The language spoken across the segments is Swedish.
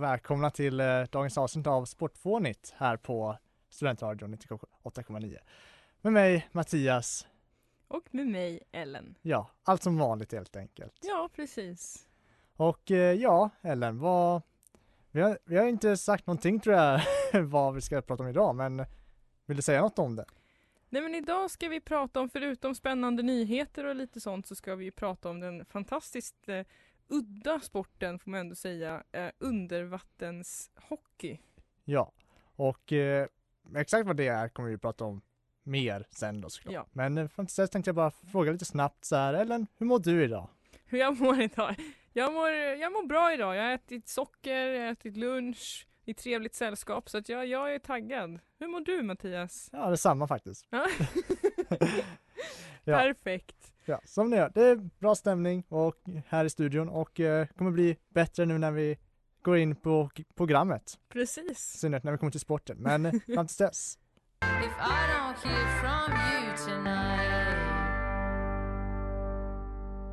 Och välkomna till eh, dagens avsnitt av Sportfånigt här på Studentradion 98,9. Med mig Mattias, Och med mig Ellen. ja, allt som vanligt helt enkelt. Ja, precis. Och eh, ja, Ellen, vad... Vi har, vi har inte sagt någonting tror jag vad vi ska prata om idag, men vill du säga något om det? Nej men idag ska vi prata om, förutom spännande nyheter och lite sånt, så ska vi prata om den fantastiskt eh, udda sporten, får man ändå säga, eh, undervattenshockey. Ja, och eh, exakt vad det är kommer vi prata om mer sen då såklart. Ja. Men eh, fram tills dess tänkte jag bara fråga lite snabbt så här, Ellen, hur mår du idag? Hur jag mår idag? Jag mår, jag mår bra idag. Jag har ätit socker, jag har ätit lunch i trevligt sällskap, så att jag, jag är taggad. Hur mår du Mattias? Ja, detsamma faktiskt. Ja. Ja. Perfekt. Ja, som ni hör, det är bra stämning och här i studion och eh, kommer bli bättre nu när vi går in på programmet. I Precis. synnerhet när vi kommer till sporten. Men eh, fram tills dess. If I don't hear from you tonight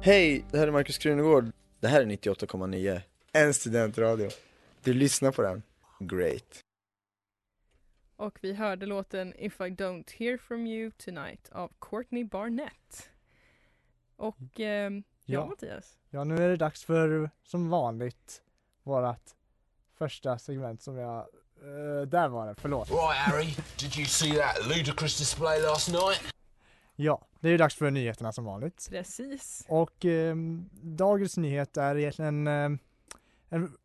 Hej, det här är Markus Krunegård. Det här är 98,9. En studentradio. Du lyssnar på den. Great. Och vi hörde låten If I Don't Hear From You Tonight av Courtney Barnett. Och ehm, ja. Ja. Mattias. Ja, nu är det dags för som vanligt vårat första segment som jag eh, där var det, förlåt. Right, Harry, did you see that ludicrous display last night? Ja, det är ju dags för nyheterna som vanligt. Precis. Och ehm, dagens nyhet är egentligen en, en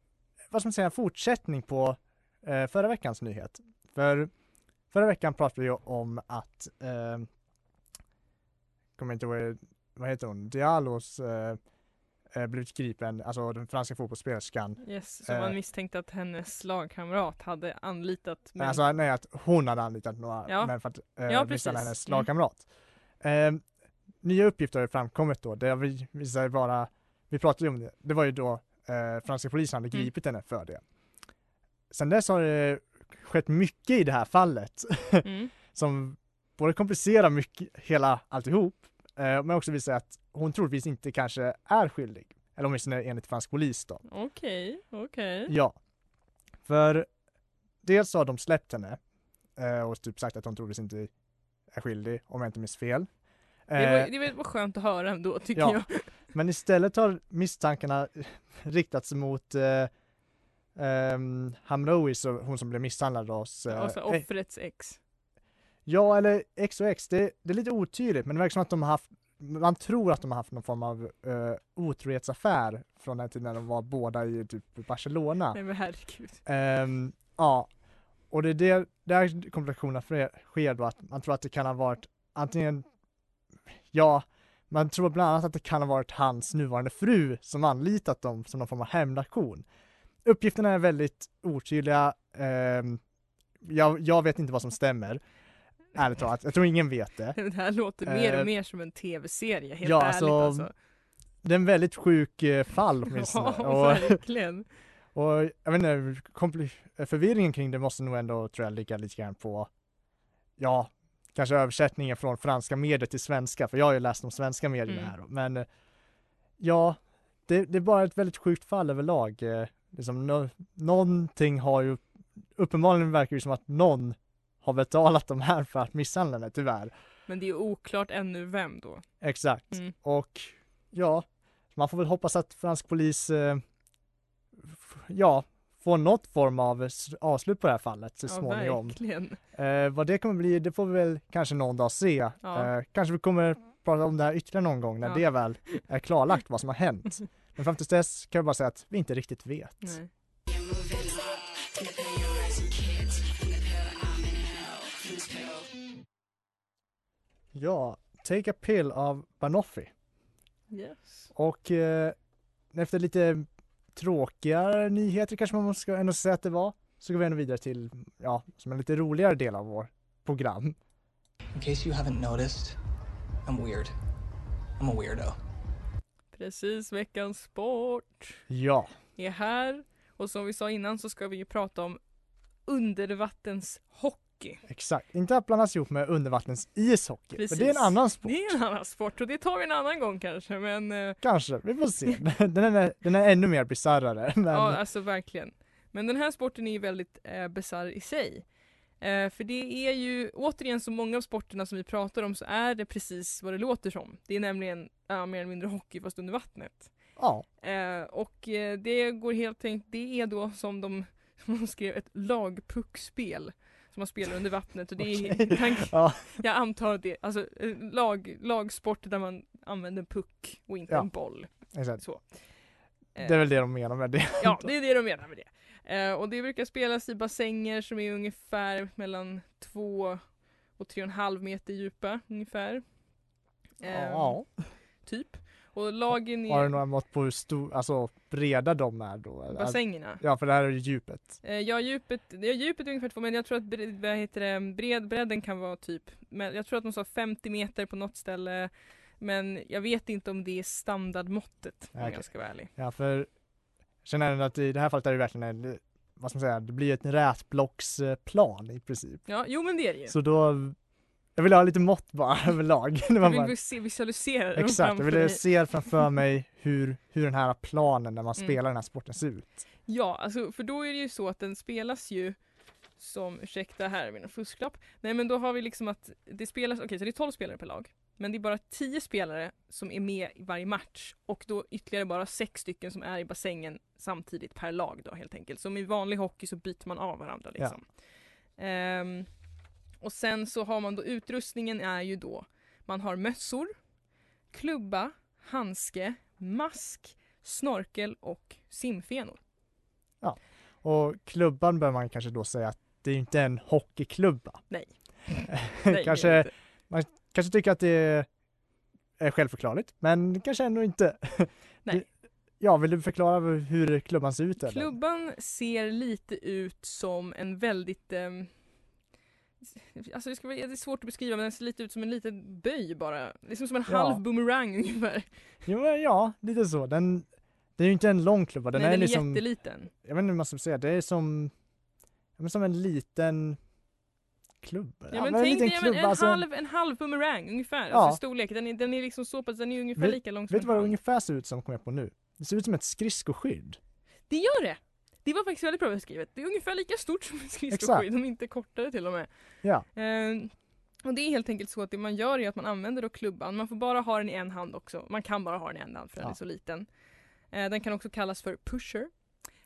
vad ska man säga, en fortsättning på eh, förra veckans nyhet. För förra veckan pratade vi om att, eh, kommer inte ihåg, vad heter hon, Diallos eh, eh, blivit gripen, alltså den franska fotbollsspelerskan. Yes, så Eh. man misstänkte att hennes lagkamrat hade anlitat män. Alltså nej, att hon hade anlitat några Ja. män för att eh, Ja, misshandla hennes Mm. lagkamrat. Eh, nya uppgifter har framkommit då, det vi visar sig vara, vi pratade ju om det, det var ju då eh, franska polisen hade Mm. gripit henne för det. Sen dess har det skett mycket i det här fallet Mm. som både komplicerar mycket, hela alltihop, eh, men också visar att hon troligtvis inte kanske är skyldig. Eller åtminstone enligt fransk polis då. Okej, okej. Ja. För dels har de släppt henne eh, och typ sagt att hon troligtvis inte är skyldig, om jag inte minns fel. Det, var, Eh, det var skönt att höra ändå tycker ja. jag. Men istället har misstankarna riktats mot eh, Hamroui, så hon som blev misshandlad hos... eh, Alltså eh, offrets ex. Ja, eller X och X, det, det är lite otydligt, men det verkar som att de har haft, man tror att de har haft någon form av uh, otrohetsaffär från den tiden när de var båda i typ Barcelona. Nej men herregud. Ehm, ja, och det är det, där komplikationerna sker- då, att man tror att det kan ha varit antingen, ja, man tror bland annat att det kan ha varit hans nuvarande fru som anlitat dem som någon form av hämndaktion. Uppgifterna är väldigt otydliga, ehm, jag, jag vet inte vad som stämmer, ärligt talat, jag tror ingen vet det. Det här låter mer Eh, och mer som en tv-serie, helt ja, ärligt alltså, alltså. Det är en väldigt sjuk eh, fall åtminstone. Ja, verkligen. Och jag vet inte, förvirringen kring det måste nog ändå tror jag ligga lite grann på ja, kanske översättningen från franska medier till svenska, för jag har ju läst de svenska medierna Mm. här. Men eh, ja, det, det är bara ett väldigt sjukt fall överlag. Eh, Liksom, nå- någonting har ju, uppenbarligen verkar det som att någon har betalat de här för att misshandla henne, tyvärr. Men det är oklart ännu vem då. Exakt. Mm. Och ja, man får väl hoppas att fransk polis, eh, ja, får något form av avslut på det här fallet så Ja, småningom. verkligen. Eh, vad det kommer bli, det får vi väl kanske någon dag se. Ja. Eh, kanske vi kommer prata om det här ytterligare någon gång när Ja. det väl är klarlagt vad som har hänt. Men fram tills dess kan jag bara säga att vi inte riktigt vet. Nej. Ja, Take a Pill av Banoffee. Yes. Och eh, efter lite tråkigare nyheter kanske man ska ändå säga att det var, så går vi ändå vidare till, ja, som en lite roligare del av vår program. In case you haven't noticed, I'm weird. I'm a weirdo. Precis, veckans sport Ja, är här. Och som vi sa innan så ska vi ju prata om undervattenshockey. Exakt. Inte att blandas ihop med undervattens ishockey, för det är en Precis. annan sport. Det är en annan sport och det tar vi en annan gång kanske men eh, Kanske, vi får se. Den är, den är ännu mer bisarrare. Men ja alltså verkligen. Men den här sporten är ju väldigt eh, bisarr i sig. Eh, för det är ju återigen så många av sporterna som vi pratar om så är det precis vad det låter som. Det är nämligen ja, mer eller mindre hockey fast under vattnet. ja, Eh, och eh, det går helt enkelt, det är då som de, som de skrev ett lagpuckspel som man spelar under vattnet och det är, Okej. tank, ja, jag antar det, alltså eh, lag, lagsport där man använder en puck och inte Ja. en boll. exakt. Så. Eh, Det är väl det de menar med det. Ja, det är det de menar med det. Eh, och det brukar spelas i bassänger som är ungefär mellan två och tre och en halv meter djupa ungefär. Eh, Ja, Typ. Och lagen har du är några mått på hur stor, alltså breda de är då? bassängerna. Ja, för det här är ju djupet. Eh, ja, djupet, ja, djupet är ungefär två men jag tror att bred, vad heter det, bred, bredden kan vara typ, men jag tror att de sa 50 meter på något ställe. Men jag vet inte om det är standardmåttet om Okej. jag ska vara ärlig. Ja, för jag känner ändå att i det här fallet är det verkligen en, vad ska man säga, det blir ett rätblocksplan i princip. Ja, jo men det är det ju. Så då, jag vill ha lite mått bara överlag. Du bara- vill se, visualisera Exakt, jag ville dig. se framför mig hur, hur den här planen när man Mm. spelar den här sporten ser ut. Ja, alltså för då är det ju så att den spelas ju som, ursäkta här är min fusklapp. Nej men då har vi liksom att det spelas, okej så det är 12 spelare per lag. Men det är bara 10 spelare som är med i varje match och då ytterligare bara 6 stycken som är i bassängen samtidigt per lag då helt enkelt. Som i vanlig hockey så byter man av varandra liksom. Ehm, och sen så har man då utrustningen är ju då man har mössor, klubba, handske, mask, snorkel och simfenor. Och klubban bör man kanske då säga att det är inte en hockeyklubba. Nej. Nej, kanske, inte. kanske tycker att det är självförklarligt, men kanske ändå inte. Nej. Ja, vill du förklara hur klubban ser ut? Eller? Klubban ser lite ut som en väldigt ehm, Alltså det, ska vara, det är svårt att beskriva men den ser lite ut som en liten böj bara. Liksom som en Ja. halv boomerang ungefär. Jo, men ja, lite så. Den, det är ju inte en lång klubba, den Nej, är den är liksom, jätteliten. jag vet inte hur man ska säga, det är som, ja, men som en liten klubb. Ja, men en tänk liten dig ja, men en, alltså, halv, en halv boomerang ungefär. Ja. Alltså storlek. Den är, den är liksom så pass, den är ungefär Vet- lika lång som Vet du en vad det ungefär ser ut som, kommer jag på nu? Det ser ut som ett skridskoskydd. Det gör det! Det var faktiskt väldigt bra beskrivet. Det är ungefär lika stort som ett skridskoskydd, om inte kortare till och med. Ja. Ehm, och det är helt enkelt så att det man gör är att man använder då klubban. Man får bara ha den i en hand också. Man kan bara ha den i en hand för den Ja. är så liten. Eh, den kan också kallas för pusher.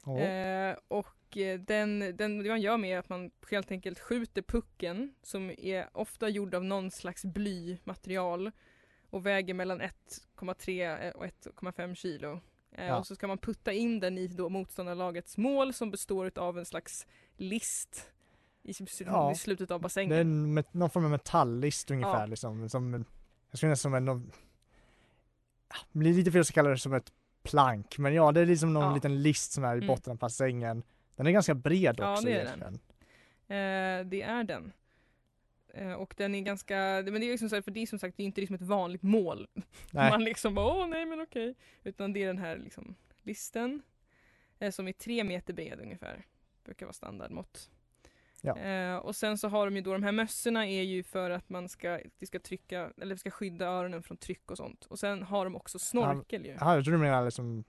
Ja. Eh, och eh, den, den, det man gör med är att man helt enkelt skjuter pucken som är ofta gjord av någon slags blymaterial och väger mellan 1,3 och 1,5 kilo. Eh, Ja. Och så ska man putta in den i då motståndarlagets mål som består av en slags list i, Ja. i slutet av Det är bassängen. en, met- någon form av metalllist ungefär Ja. liksom. Som, jag skulle nästan som en, ja, det blir lite fel att kalla det som ett plank, men ja det är liksom någon Ja. liten list som är i Mm. botten av bassängen. Den är ganska bred Ja, också det är den. egentligen. Eh, det är den. Eh, och den är ganska, men det är liksom så här, för det är som sagt det är inte liksom ett vanligt mål. Nej. Man liksom bara, åh nej men okej. Utan det är den här liksom listen. Eh, som är tre meter bred ungefär. Brukar vara standardmått. Ja. Eh, och sen så har de ju då de här mössorna är ju för att man ska, det ska trycka, eller ska skydda öronen från tryck och sånt. Och sen har de också snorkel ju. Jaha, jag tror du menar liksom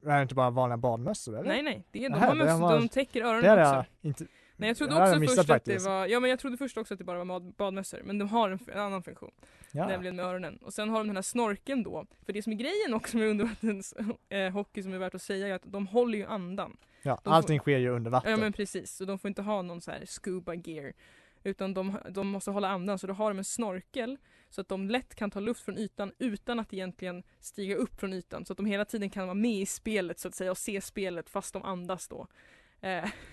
det här är inte bara vanliga badmössor eller? Nej nej, det är, de Nähä, har det mössor, de täcker Det öronen har också. inte Nej jag trodde också först att det var, ja men jag trodde först också att det bara var bad, badmössor. Men de har en, en annan funktion. Ja. Nämligen med öronen. Och sen har de den här snorkeln då. För det som är grejen också med undervattens eh, som är värt att säga är att de håller ju andan. Ja, De får- allting sker ju under vatten. Ja men precis, så de får inte ha någon så här scuba gear. Utan de, de måste hålla andan så då har de en snorkel så att de lätt kan ta luft från ytan utan att egentligen stiga upp från ytan. Så att de hela tiden kan vara med i spelet så att säga och se spelet fast de andas då. Eh,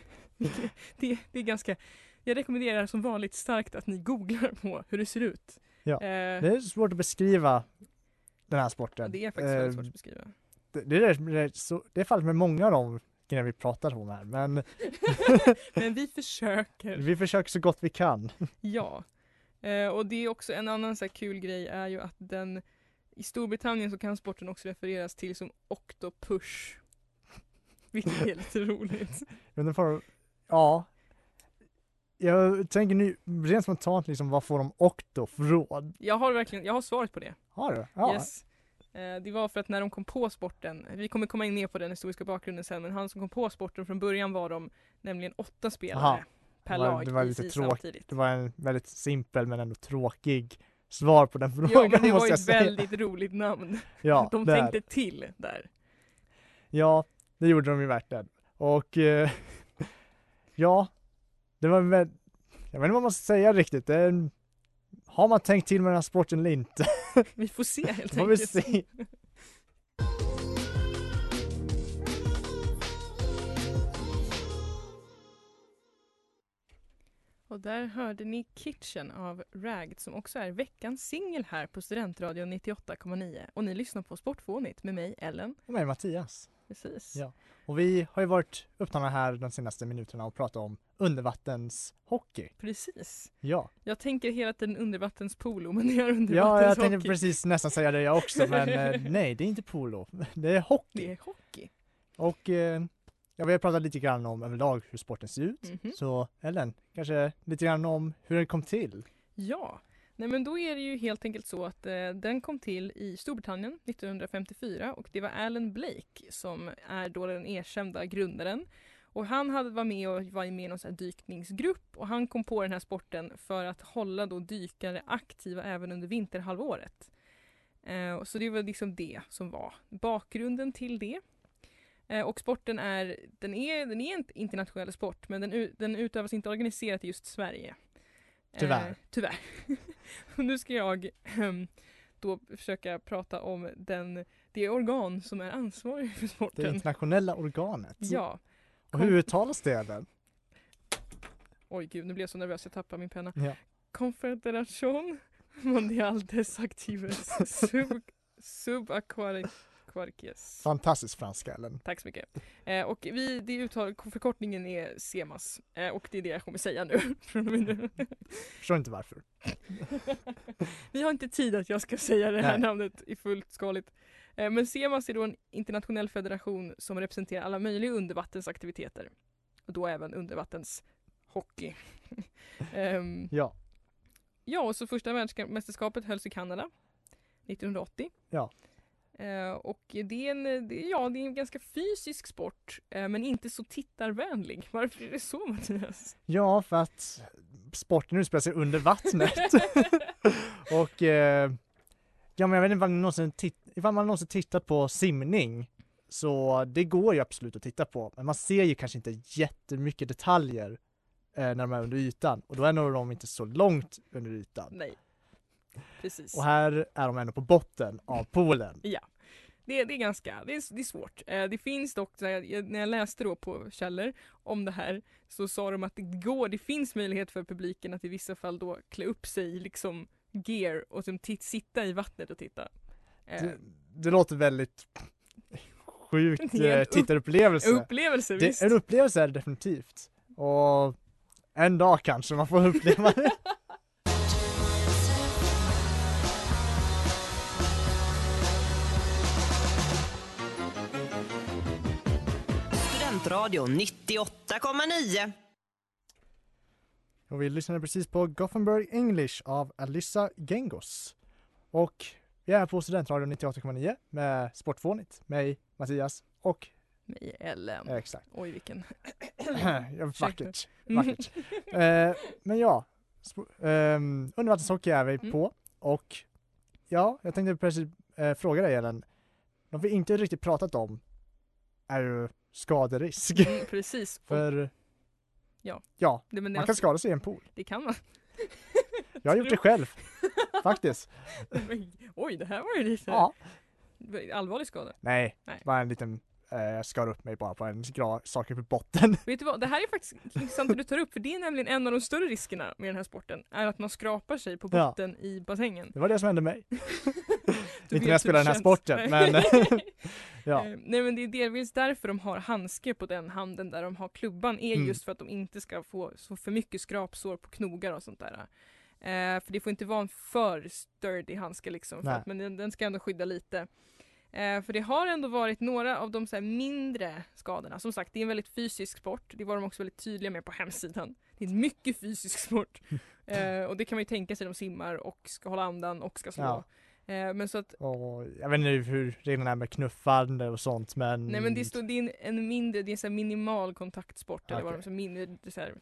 det, det är ganska, jag rekommenderar som vanligt starkt att ni googlar på hur det ser ut. Ja, Eh, Det är svårt att beskriva den här sporten. det är faktiskt väldigt Eh, svårt att beskriva. Det, det, är, det, är, så, det är fallet med många av de grejer vi pratar om här, men Men vi försöker. vi försöker så gott vi kan. Ja. Eh, och det är också en annan så kul grej är ju att den i Storbritannien så kan sporten också refereras till som octopush. Vilket är lite roligt. Men den får, ja. Jag tänker nu rent spontant liksom, vad får de Octo från? Jag har verkligen, jag har svaret på det. Har du? Ja. Yes. Eh, det var för att när de kom på sporten, vi kommer komma in ner på den historiska bakgrunden sen, men han som kom på sporten från början var de nämligen åtta spelare Aha. per Det var- lag det var lite tråkigt. samtidigt. Det var en väldigt simpel men ändå tråkig svar på den frågan Ja men det var måste ju jag ett säga. väldigt roligt namn. Ja, de det är tänkte till där. Ja, det gjorde de ju verkligen. Och eh, ja, det var väl, jag vet inte vad man ska säga riktigt. Det är, har man tänkt till med den här sporten eller inte? Vi får se helt Får vi enkelt. se. Och där hörde ni Kitchen av Ragged som också är veckans singel här på Studentradion 98,9. Och ni lyssnar på Sportfånigt med mig Ellen. Och mig Mattias. Precis. Ja. Och vi har ju varit upptagna här de senaste minuterna och pratat om undervattenshockey. Precis. Ja, Jag tänker hela tiden undervattenspolo men det är ja jag undervattenshockey. tänkte precis nästan säga det jag också men eh, nej det är inte polo, det är hockey. Det är hockey. Och eh, ja, vi har pratat lite grann om överlag hur sporten ser ut. Mhm. Så Ellen, kanske lite grann om hur den kom till. Ja, nej men då är det ju helt enkelt så att eh, den kom till i Storbritannien 1954 och det var Alan Blake som är då den erkända grundaren. Och han hade var med och var med i någon sån här dykningsgrupp och han kom på den här sporten för att hålla då dykare aktiva även under vinterhalvåret. Eh, så det var liksom det som var bakgrunden till det. Eh, och sporten är, den är, den är en internationell sport men den, den utövas inte organiserat i just Sverige. Tyvärr. Eh, tyvärr. Nu ska jag ehm, då försöka prata om den, det organ som är ansvarig för Det sporten. internationella organet. Ja. Och hur uttalas det Ellen? Oj gud, nu blev jag så nervös jag tappade min penna. Ja. Confederation Mondial des Actives Sub, Subaquariques. Fantastisk franska Ellen. Tack så mycket. Eh, och vi, det uttal, förkortningen är SEMAS. Eh, och det är det jag kommer säga nu. Förstår inte varför. Vi har inte tid att jag ska säga det här Nej. namnet i fullt skaligt. Eh, Men SEMAS är då en internationell federation som representerar alla möjliga undervattensaktiviteter. Och då även undervattenshockey. Ehm, Ja. ja, och så första världsmästerskapet hölls i Kanada 1980. Ja. Eh, och det är, en, det, ja, det är en ganska fysisk sport, eh, men inte så tittarvänlig. Varför är det så Mattias? Ja, för att sporten utspelar sig under vattnet. och eh, ja, men jag vet inte ifall, någonsin ifall man någonsin tittat på simning så det går ju absolut att titta på, men man ser ju kanske inte jättemycket detaljer eh, när de är under ytan och då är nog de inte så långt under ytan. Nej. Precis. Och här är de ändå på botten av poolen. Ja. Det, det är ganska, det är, det är svårt. Eh, det finns dock, när jag läste då på källor om det här så sa de att det går, det finns möjlighet för publiken att i vissa fall då klä upp sig i liksom gear och som titt, sitta i vattnet och titta. Eh, Det, det låter väldigt sjukt eh, upp- tittarupplevelse. upplevelse Det, visst. en upplevelse är det definitivt. Och en dag kanske man får uppleva det. Studentradion 98,9. Och vi lyssnade precis på Gothenburg English av Alyssa Gengos. Och vi är på Studentradion 98,9 med Sportfånigt, mig, Mattias och Mig Ellen. eh, exakt. Oj vilken. vackert, vackert. eh, men ja, ehm, undervattenshockey är vi Mm. på och ja, jag tänkte precis eh, fråga dig Ellen. Något vi inte riktigt pratat om är ju skaderisk. Mm, precis. För Ja. ja, det, man kan skada sig i en pool. det kan man. Jag har gjort det själv, faktiskt. Men, Oj, det här var ju lite Ja. allvarlig skada. Nej, Nej. bara en liten, eh, skar upp mig bara på en sak på botten. Vet du vad, det här är faktiskt intressant att du tar upp för det är nämligen en av de större riskerna med den här sporten är att man skrapar sig på Ja. botten i bassängen. Det var det som hände mig. Inte när jag spelar den här känns. sporten, men ja. Eh, Nej men det är delvis därför de har handske på den handen där de har klubban är Mm. just för att de inte ska få så för mycket skrapsår på knogar och sånt där. Eh, för det får inte vara en för sturdy handske liksom, att, men den, den ska ändå skydda lite. Eh, för det har ändå varit några av de så mindre skadorna. Som sagt, det är en väldigt fysisk sport. Det var de också väldigt tydliga med på hemsidan. Det är en mycket fysisk sport. Eh, och det kan man ju tänka sig, de simmar och ska hålla andan och ska slå. Ja. Eh, men så att Och jag vet inte hur reglerna är med knuffande och sånt men Nej men det, står, det är en, en mindre, det är en så minimal kontaktsport eller vad de säger, mindre, så här,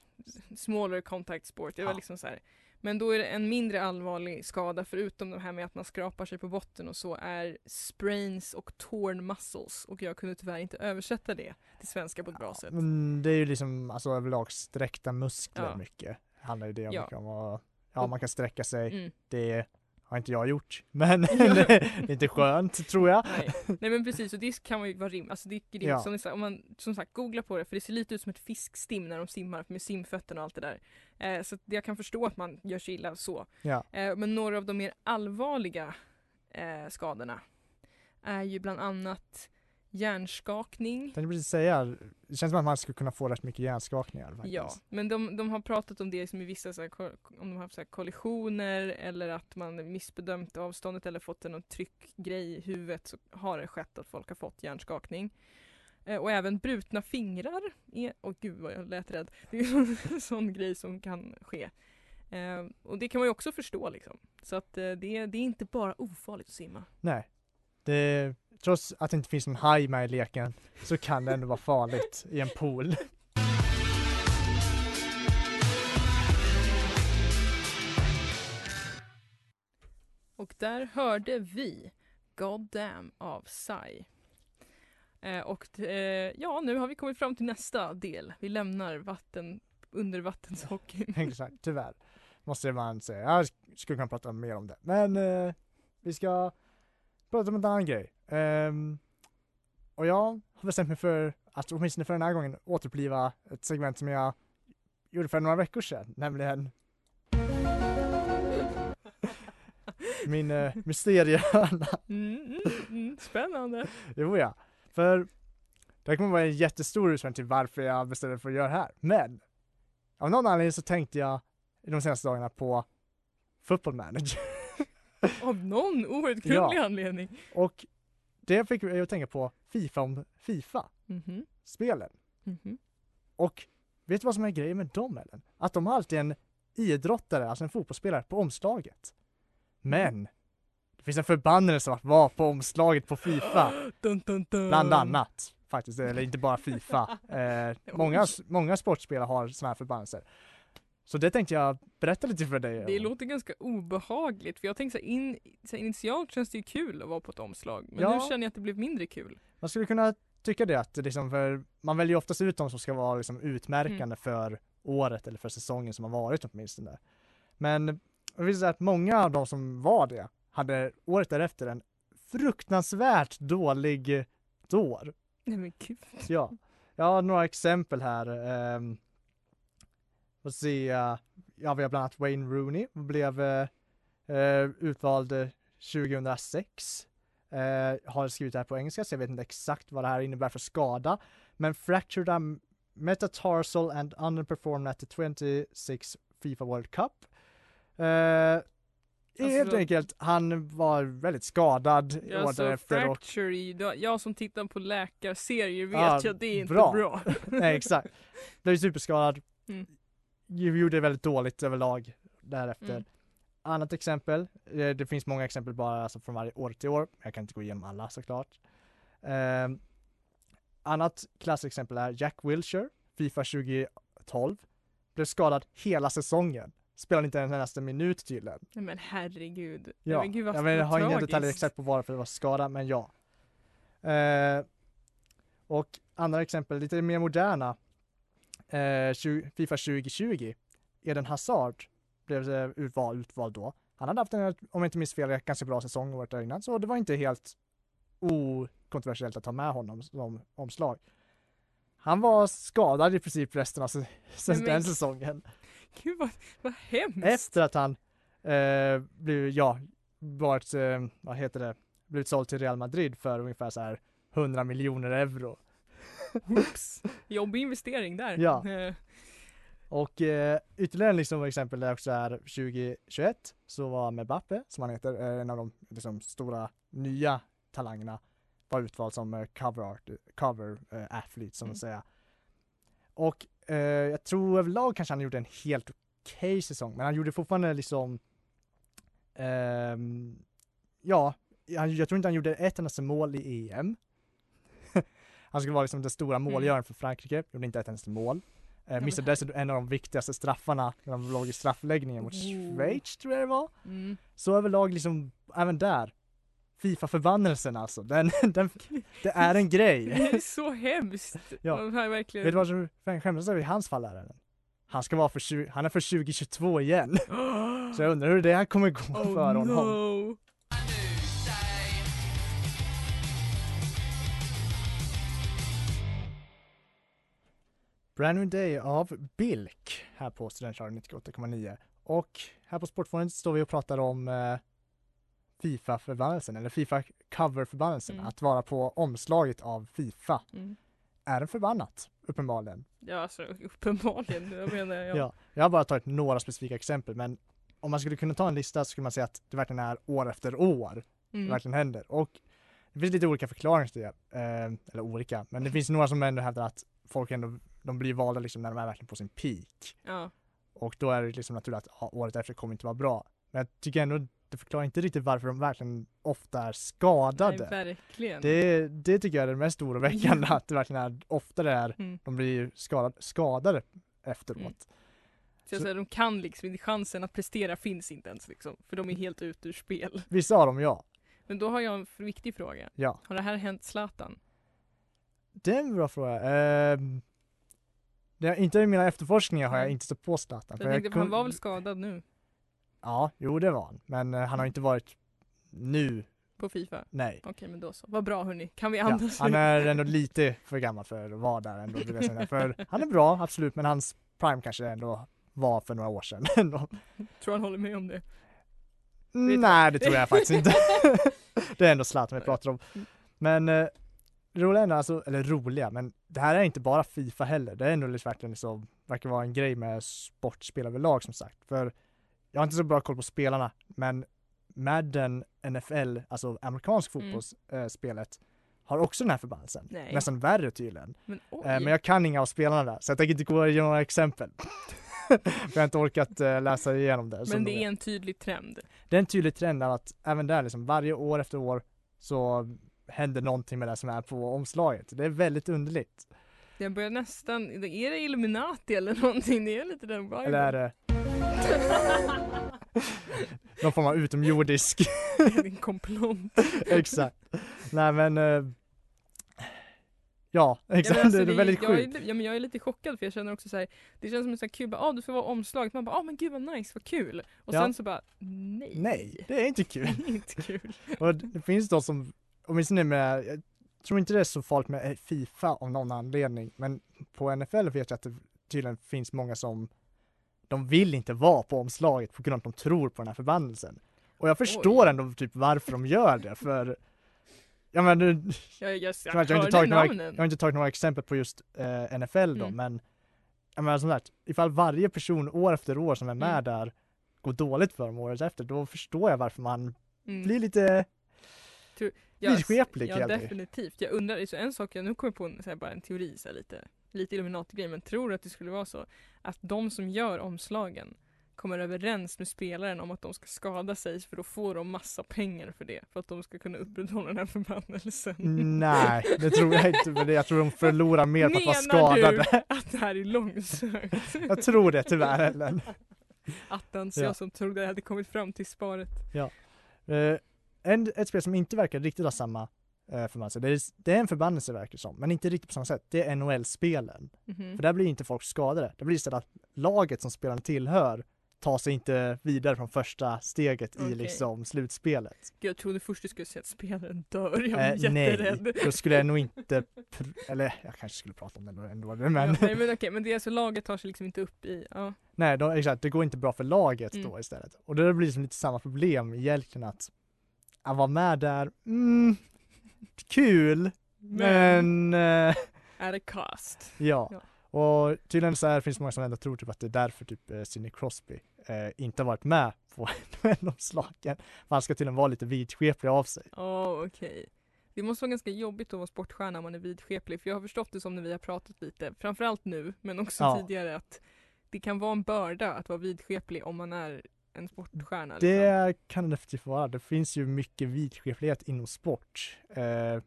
smaller contact sport. Det var Ja. liksom så här. Men då är det en mindre allvarlig skada förutom det här med att man skrapar sig på botten och så är sprains och torn muscles och jag kunde tyvärr inte översätta det till svenska på ett bra sätt. Men det är ju liksom alltså överlag sträckta muskler Ja. mycket. Handlar ju det Ja. mycket om och ja man kan sträcka sig. Mm. Det har inte jag gjort men det är inte skönt tror jag. Nej. Nej men precis och det kan man ju vara rim, alltså det är grymt. Ja. Som, om man som sagt googlar på det för det ser lite ut som ett fiskstim när de simmar med simfötterna och allt det där. Eh, så jag kan förstå att man gör sig illa så. Ja. Eh, men några av de mer allvarliga eh, skadorna är ju bland annat hjärnskakning. Jag tänkte precis säga, det känns som att man skulle kunna få rätt mycket hjärnskakningar faktiskt. Ja, men de, de har pratat om det som i vissa så här, om de har haft så här kollisioner eller att man missbedömt avståndet eller fått en tryckgrej i huvudet så har det skett att folk har fått hjärnskakning. Eh, och även brutna fingrar. Är, åh gud vad jag lät rädd. Det är en sån grej som kan ske. Eh, och det kan man ju också förstå liksom. Så att eh, det, är- det är inte bara ofarligt att simma. Nej. Det, trots att det inte finns någon haj med i leken så kan det ändå vara farligt i en pool. Och där hörde vi God Damn av Psy. Eh, och eh, ja, nu har vi kommit fram till nästa del. Vi lämnar vatten, undervattenshockey. Exakt, tyvärr. Måste man säga. Jag skulle kunna prata mer om det. Men eh, vi ska prata om en annan grej. Ehm, och jag har bestämt mig för att åtminstone för den här gången återuppliva ett segment som jag gjorde för några veckor sedan, nämligen min uh, mysteriehörna. Mm, mm, mm, spännande. Jo ja, för det här kommer vara en jättestor utmaning till varför jag bestämde mig för att göra det här. Men av någon anledning så tänkte jag i de senaste dagarna på football manager. Av någon outgrundlig Ja. anledning. Och det fick mig att tänka på Fifa om Fifa-spelen. Mhm, mhm. Och vet du vad som är grejen med dem Ellen? Att de har alltid en idrottare, alltså en fotbollsspelare, på omslaget. Men det finns en förbannelse att vara på omslaget på Fifa. Dun, dun, dun. Bland annat faktiskt, eller inte bara Fifa. Eh, många, många sportspelare har sådana här förbannelser. Så det tänkte jag berätta lite för dig. Det om. låter ganska obehagligt för jag tänkte så här, in, så här, initialt känns det ju kul att vara på ett omslag men Ja. nu känner jag att det blev mindre kul. Man skulle kunna tycka det att liksom för, man väljer ju oftast ut de som ska vara liksom utmärkande Mm. för året eller för säsongen som har varit åtminstone. Men det visade sig att många av de som var det hade året därefter en fruktansvärt dålig år. Nej men gud. Ja, jag har några exempel här. Um, får se, eh, ja vi har bland annat Wayne Rooney, blev utvald eh, 2006. Uh, har skrivit det här på engelska så jag vet inte exakt vad det här innebär för skada. Men fractured metatarsal and underperformed at the 26 Fifa World Cup. Helt Alltså- enkelt, han var väldigt skadad Ja, året så därefter och fracture i, då- jag som tittar på läkarserier vet Ja, ju att det är inte bra. bra. Nej exakt. Blev superskadad. Mm. Gjorde väldigt dåligt överlag därefter. Mm. Annat exempel, eh, det finns många exempel bara alltså från varje år till år. Jag kan inte gå igenom alla såklart. Eh, annat klassexempel är Jack Wilshere, Fifa 2012. Blev skadad hela säsongen. Spelade inte en endaste minut tydligen. Nej men herregud. Ja, men gud vad jag, men, jag har inga detaljer exakt på varför det var skada, men ja. Eh, och andra exempel, lite mer moderna. Eh, 20, Fifa 2020. Eden Hazard blev eh, utvald, utvald då. Han hade haft en, om jag inte minns fel, ganska bra säsong året innan, så det var inte helt okontroversiellt att ta med honom som omslag. Han var skadad i princip resten av se- men- den säsongen. Gud vad, vad hemskt. Efter att han eh, blev, ja, varit, eh, vad heter det, blivit såld till Real Madrid för ungefär så här 100 miljoner euro. Oops. Jobbig investering där. Ja. Eh, Och eh, ytterligare liksom exempel där också är 2021 så var Mbappe, som han heter, eh, en av de liksom, stora nya talangerna, var utvald som eh, cover art, cover eh, athlete som Mm. man säger. Och eh, jag tror överlag kanske han gjorde en helt okej säsong, men han gjorde fortfarande liksom ehm, ja, jag tror inte han gjorde ett endaste mål i EM. Han skulle vara liksom den stora målgöraren för Frankrike, gjorde inte ett endaste mål. Eh, missade dessutom en av de viktigaste straffarna när de låg i straffläggningen mot. Schweiz tror jag det var. Mm. Så överlag liksom, även där, Fifa-förbannelsen alltså, den, den, det är en Det grej. är så hemskt. Ja. Verkligen... Vet du vad som skämmas över i hans fall är? Han ska vara för, 20, han är för 2022 igen. Så jag undrar hur det här kommer gå oh, för honom. no. Brand New Day av Bilk här på Studentradion 98,9. Och här på Sportfonden står vi och pratar om eh, Fifa-förbannelsen, eller Fifa-cover-förbannelsen. Mm. Att vara på omslaget av Fifa Mm. är en förbannat, uppenbarligen. Ja alltså uppenbarligen. Jag menar ja. Ja. Jag har bara tagit några specifika exempel, men om man skulle kunna ta en lista så skulle man säga att det verkligen är år efter år det Mm. verkligen händer. Och det finns lite olika förklaringar till det, eh, eller olika, men det finns några som ändå hävdar att folk ändå, de blir valda liksom när de är verkligen på sin peak. Ja. Och då är det liksom naturligt att ja, året efter kommer inte vara bra. Men jag tycker ändå det förklarar inte riktigt varför de verkligen ofta är skadade. Nej, verkligen. det, det tycker jag är det mest oroväckande, att det verkligen är oftare är Mm. de blir skadad, skadade efteråt. Mm. Så jag säger, de kan liksom inte, chansen att prestera finns inte ens liksom. För de är helt ute ur spel. Vissa av dem ja. Men då har jag en viktig fråga. Ja, Har det här hänt Zlatan? det är en bra fråga. Ehm, det, inte i mina efterforskningar har jag inte stått på Zlatan. Jag tänkte, för han var väl skadad nu Ja, jo det var han. Men eh, han har inte varit nu, på Fifa? nej. Okej men då så. Vad bra hörni. Kan vi Ja, andas han nu? är ändå lite för gammal för att vara där ändå jag. För han är bra, absolut, men hans prime kanske ändå var för några år sedan. Tror han håller med om det? Mm, Nej, det tror jag faktiskt inte. det är ändå Zlatan vi pratar om. Men eh, roliga ändå, alltså, eller roliga, men det här är inte bara Fifa heller. Det är ändå liksom verkligen liksom, verkar vara en grej med sportspel överlag som sagt. För jag har inte så bra koll på spelarna, men Madden NFL, alltså amerikansk Mm. fotbollsspelet, har också den här förbannelsen. Nej. Nästan värre tydligen. Men. Eh, men jag kan inga av spelarna där, så jag tänker inte gå igenom några exempel. Jag har inte orkat eh, läsa igenom det. så Men det är en tydlig trend. det är en tydlig trend att även där liksom varje år efter år så händer någonting med det som är på omslaget. Det är väldigt underligt. Jag börjar nästan, är det Illuminati eller någonting? Det är lite den viben. Eller är det någon form av utomjordisk? Är det en komplott? exakt. Nej men eh, Ja, Ja, men exakt. alltså, det är väldigt jag, sjukt. är, ja, men jag är lite chockad för jag känner också så här, det känns som en sån här kul, bara, ah, du får vara omslaget, man bara, ah men gud vad nice, vad kul. Och Ja. sen så bara, nej. Nej, det är inte kul. Det är inte kul. Och det finns de som, åtminstone med, jag tror inte det är så farligt med eh, Fifa av någon anledning, men på NFL vet jag att det tydligen finns många som de vill inte vara på omslaget på grund av att de tror på den här förbannelsen. Och jag förstår Oj. ändå typ varför de gör det, för jag menar, nu, Jag, jag, jag, har inte tagit några, jag har inte tagit några exempel på just eh, NFL då, Mm. men jag menar som sagt, ifall varje person år efter år som är med Mm. där går dåligt för dem året efter, då förstår jag varför man Mm. blir lite Ja, vidskeplig Ja helt enkelt. definitivt. Jag undrar, så en sak, jag, nu kommer på en, så här, bara en teori så här, lite lite Illuminati-grej, men tror du att det skulle vara så att de som gör omslagen kommer överens med spelaren om att de ska skada sig för då får de massa pengar för det för att de ska kunna upprätthålla den här förbannelsen. Nej, det tror jag inte, men jag tror de förlorar mer på att vara Menar skadade. du att det här är långsökt? Jag tror det tyvärr Ellen. Attans, Ja. jag som trodde jag hade kommit fram till svaret. Eh, en, ett spel som inte verkar riktigt ha samma eh, förbannelse, det är, det är en förbannelse verkar det som, men inte riktigt på samma sätt, det är NHL-spelen. Mhm. För där blir inte folk skadade, det blir istället att laget som spelarna tillhör tar sig inte vidare från första steget i Okej. liksom slutspelet. Gud, Jag trodde först du skulle säga att spelaren dör, jag Eh, var nej, jätterädd. då skulle jag nog inte, eller jag kanske skulle prata om det ändå, ändå men Ja, nej, men okej, men det är alltså laget tar sig liksom inte upp i, ja. nej, då, exakt, det går inte bra för laget Mm. då istället. Och det blir liksom lite samma problem egentligen att, att vara med där, mm, kul, men, eh, Är det cast? ja. Ja. Och tydligen så här finns det många som ändå tror typ att det är därför typ eh, Sidney Crosby eh, inte varit med på NHL-omslagen. För han ska tydligen vara lite vidskeplig av sig. Ja, okej. Det måste vara ganska jobbigt att vara sportstjärna om man är vidskeplig, för jag har förstått det som när vi har pratat lite, framförallt nu, men också Ja. tidigare, att det kan vara en börda att vara vidskeplig om man är en sportstjärna. liksom. Det kan det definitivt vara. Det finns ju mycket vidskeplighet inom sport. Eh,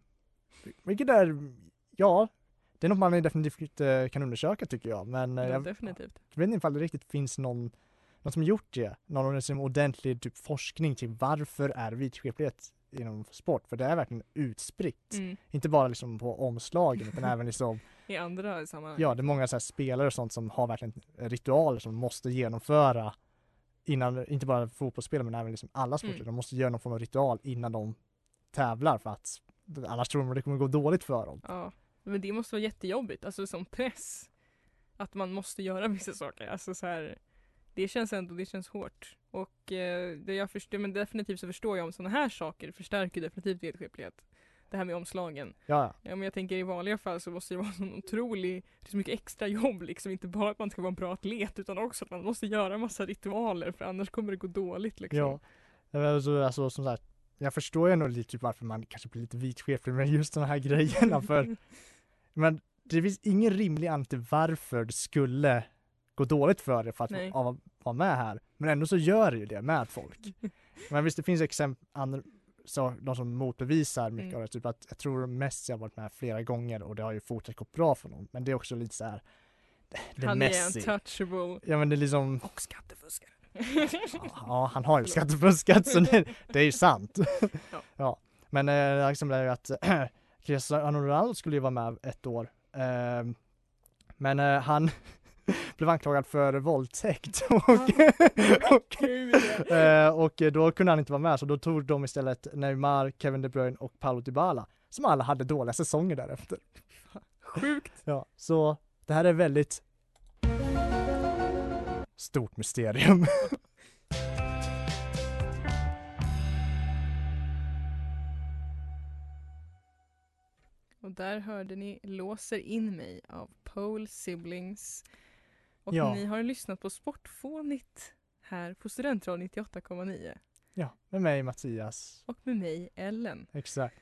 vilket är, ja, det är något man definitivt eh, kan undersöka tycker jag. Men eh, Ja, jag definitivt. vet inte ifall det riktigt finns någon, någon som gjort det. Någon liksom ordentlig typ forskning till varför är vidskeplighet inom sport? För det är verkligen utspritt. Mm. Inte bara liksom på omslagen utan även liksom, I andra sammanhang. ja det är många så spelare och sånt som har verkligen ritualer som måste genomföra innan, inte bara fotbollsspelare men även liksom alla sporter. Mm. De måste göra någon form av ritual innan de tävlar för att annars tror de att det kommer gå dåligt för dem. Ja, men det måste vara jättejobbigt, alltså som press. Att man måste göra vissa saker, alltså så här. Det känns ändå, det känns hårt. Och eh, det jag förstår, men definitivt så förstår jag om sådana här saker förstärker definitivt vidskeplighet. Det här med omslagen. Ja, ja. Men jag tänker i vanliga fall så måste det vara en otrolig, det är så mycket extra jobb liksom. Inte bara att man ska vara en bra atlet utan också att man måste göra massa ritualer för annars kommer det gå dåligt liksom. ja. Alltså, alltså som sagt, jag förstår ju ändå lite typ varför man kanske blir lite vidskeplig med just de här grejerna för men det finns ingen rimlig anledning till varför det skulle gå dåligt för det för att Nej. vara med här. Men ändå så gör det ju det med folk. Men visst det finns exempel, så, de som motbevisar mycket Mm. av det. Typ att jag tror Messi har varit med flera gånger och det har ju fortsatt gått bra för honom. Men det är också lite så här. Det är Han Messi. är untouchable. Ja men det är liksom, Och skattefuskare. ja han har ju skattefuskat så det, det är ju sant. Ja. ja. Men eh, liksom det är ju att Cristiano Ronaldo skulle ju vara med ett år. Eh, men eh, han blev anklagad för våldtäkt och, och, Gud. eh, och då kunde han inte vara med så då tog de istället Neymar, Kevin De Bruyne och Paulo Dybala som alla hade dåliga säsonger därefter. Sjukt. Ja, så det här är väldigt stort mysterium. Och där hörde ni Låser in mig av Pole Siblings. Och Ja. ni har lyssnat på Sportfånigt här på Studentradion 98,9. Ja, med mig Mattias. Och med mig Ellen. Exakt.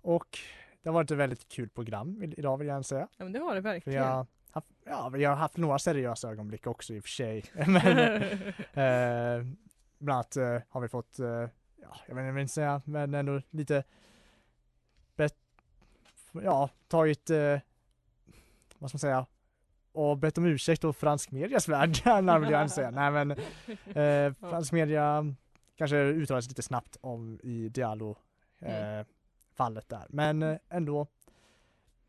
Och det har varit ett väldigt kul program idag vill jag gärna säga. Ja men det har det verkligen. har haft, ja, vi har haft några seriösa ögonblick också i och för sig. Men eh, bland annat eh, har vi fått, eh, ja, jag vet inte vad jag vill säga, men ändå lite bet, ja, tagit, eh, vad ska man säga, och bett om ursäkt åt fransk medias värld, vill jag inte säga. Nej men eh, fransk media kanske uttalar sig lite snabbt om i Diallo eh, Mm. fallet där. Men eh, ändå,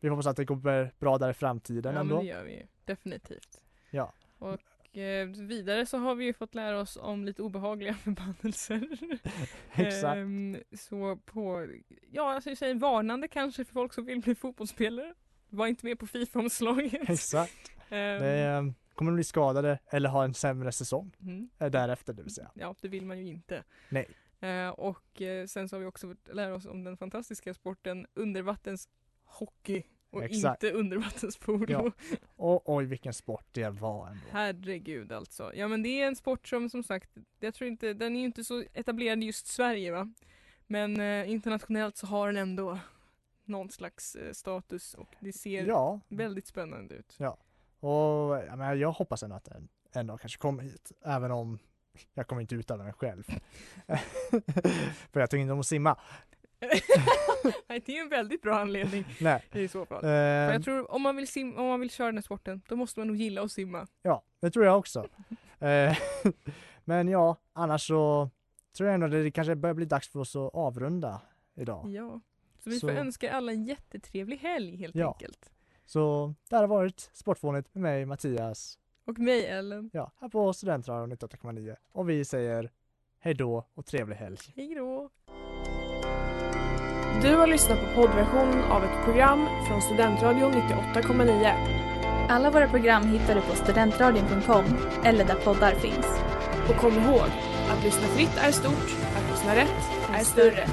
vi hoppas att det går bra där i framtiden ja ändå. men det gör vi ju. Definitivt. Ja. Och eh, vidare så har vi ju fått lära oss om lite obehagliga förbannelser. Exakt. Ehm, så på, ja alltså jag säger varnande kanske för folk som vill bli fotbollsspelare. Var inte med på Fifa-omslaget. Exakt. Ehm, Det kommer bli skadade eller ha en sämre säsong mm. eh, därefter det vill säga. Ja, det vill man ju inte. Nej. Eh, och eh, sen så har vi också fått lära oss om den fantastiska sporten undervattenshockey och Exakt. inte undervattenspolo. Ja. Och oj vilken sport det var ändå. Herregud alltså. Ja men det är en sport som som sagt, jag tror inte, den är ju inte så etablerad i just Sverige va. Men eh, internationellt så har den ändå någon slags eh, status och det ser Ja, väldigt spännande ut. Och jag, menar, jag hoppas ändå att den en dag kanske kommer hit, även om jag kommer inte uttala mig själv. För jag tycker inte om att simma. Nej, det är en väldigt bra anledning Nej. i så fall. För jag tror om man, vill sim- om man vill köra den här sporten, då måste man nog gilla att simma. Ja, det tror jag också. Eh, Men ja, annars så tror jag ändå det kanske börjar bli dags för oss att avrunda idag. Ja. Så vi Så- får önska alla en jättetrevlig helg helt Ja. enkelt. Så det här har varit Sportfånigt med mig Mattias, Och mig Ellen. ja, här på Studentradion 98,9 och vi säger hej då och trevlig helg. Hej då! Du har lyssnat på poddversionen av ett program från Studentradion 98,9. Alla våra program hittar du på studentradion.com eller där poddar finns. Och kom ihåg, att lyssna fritt är stort, att lyssna rätt är större.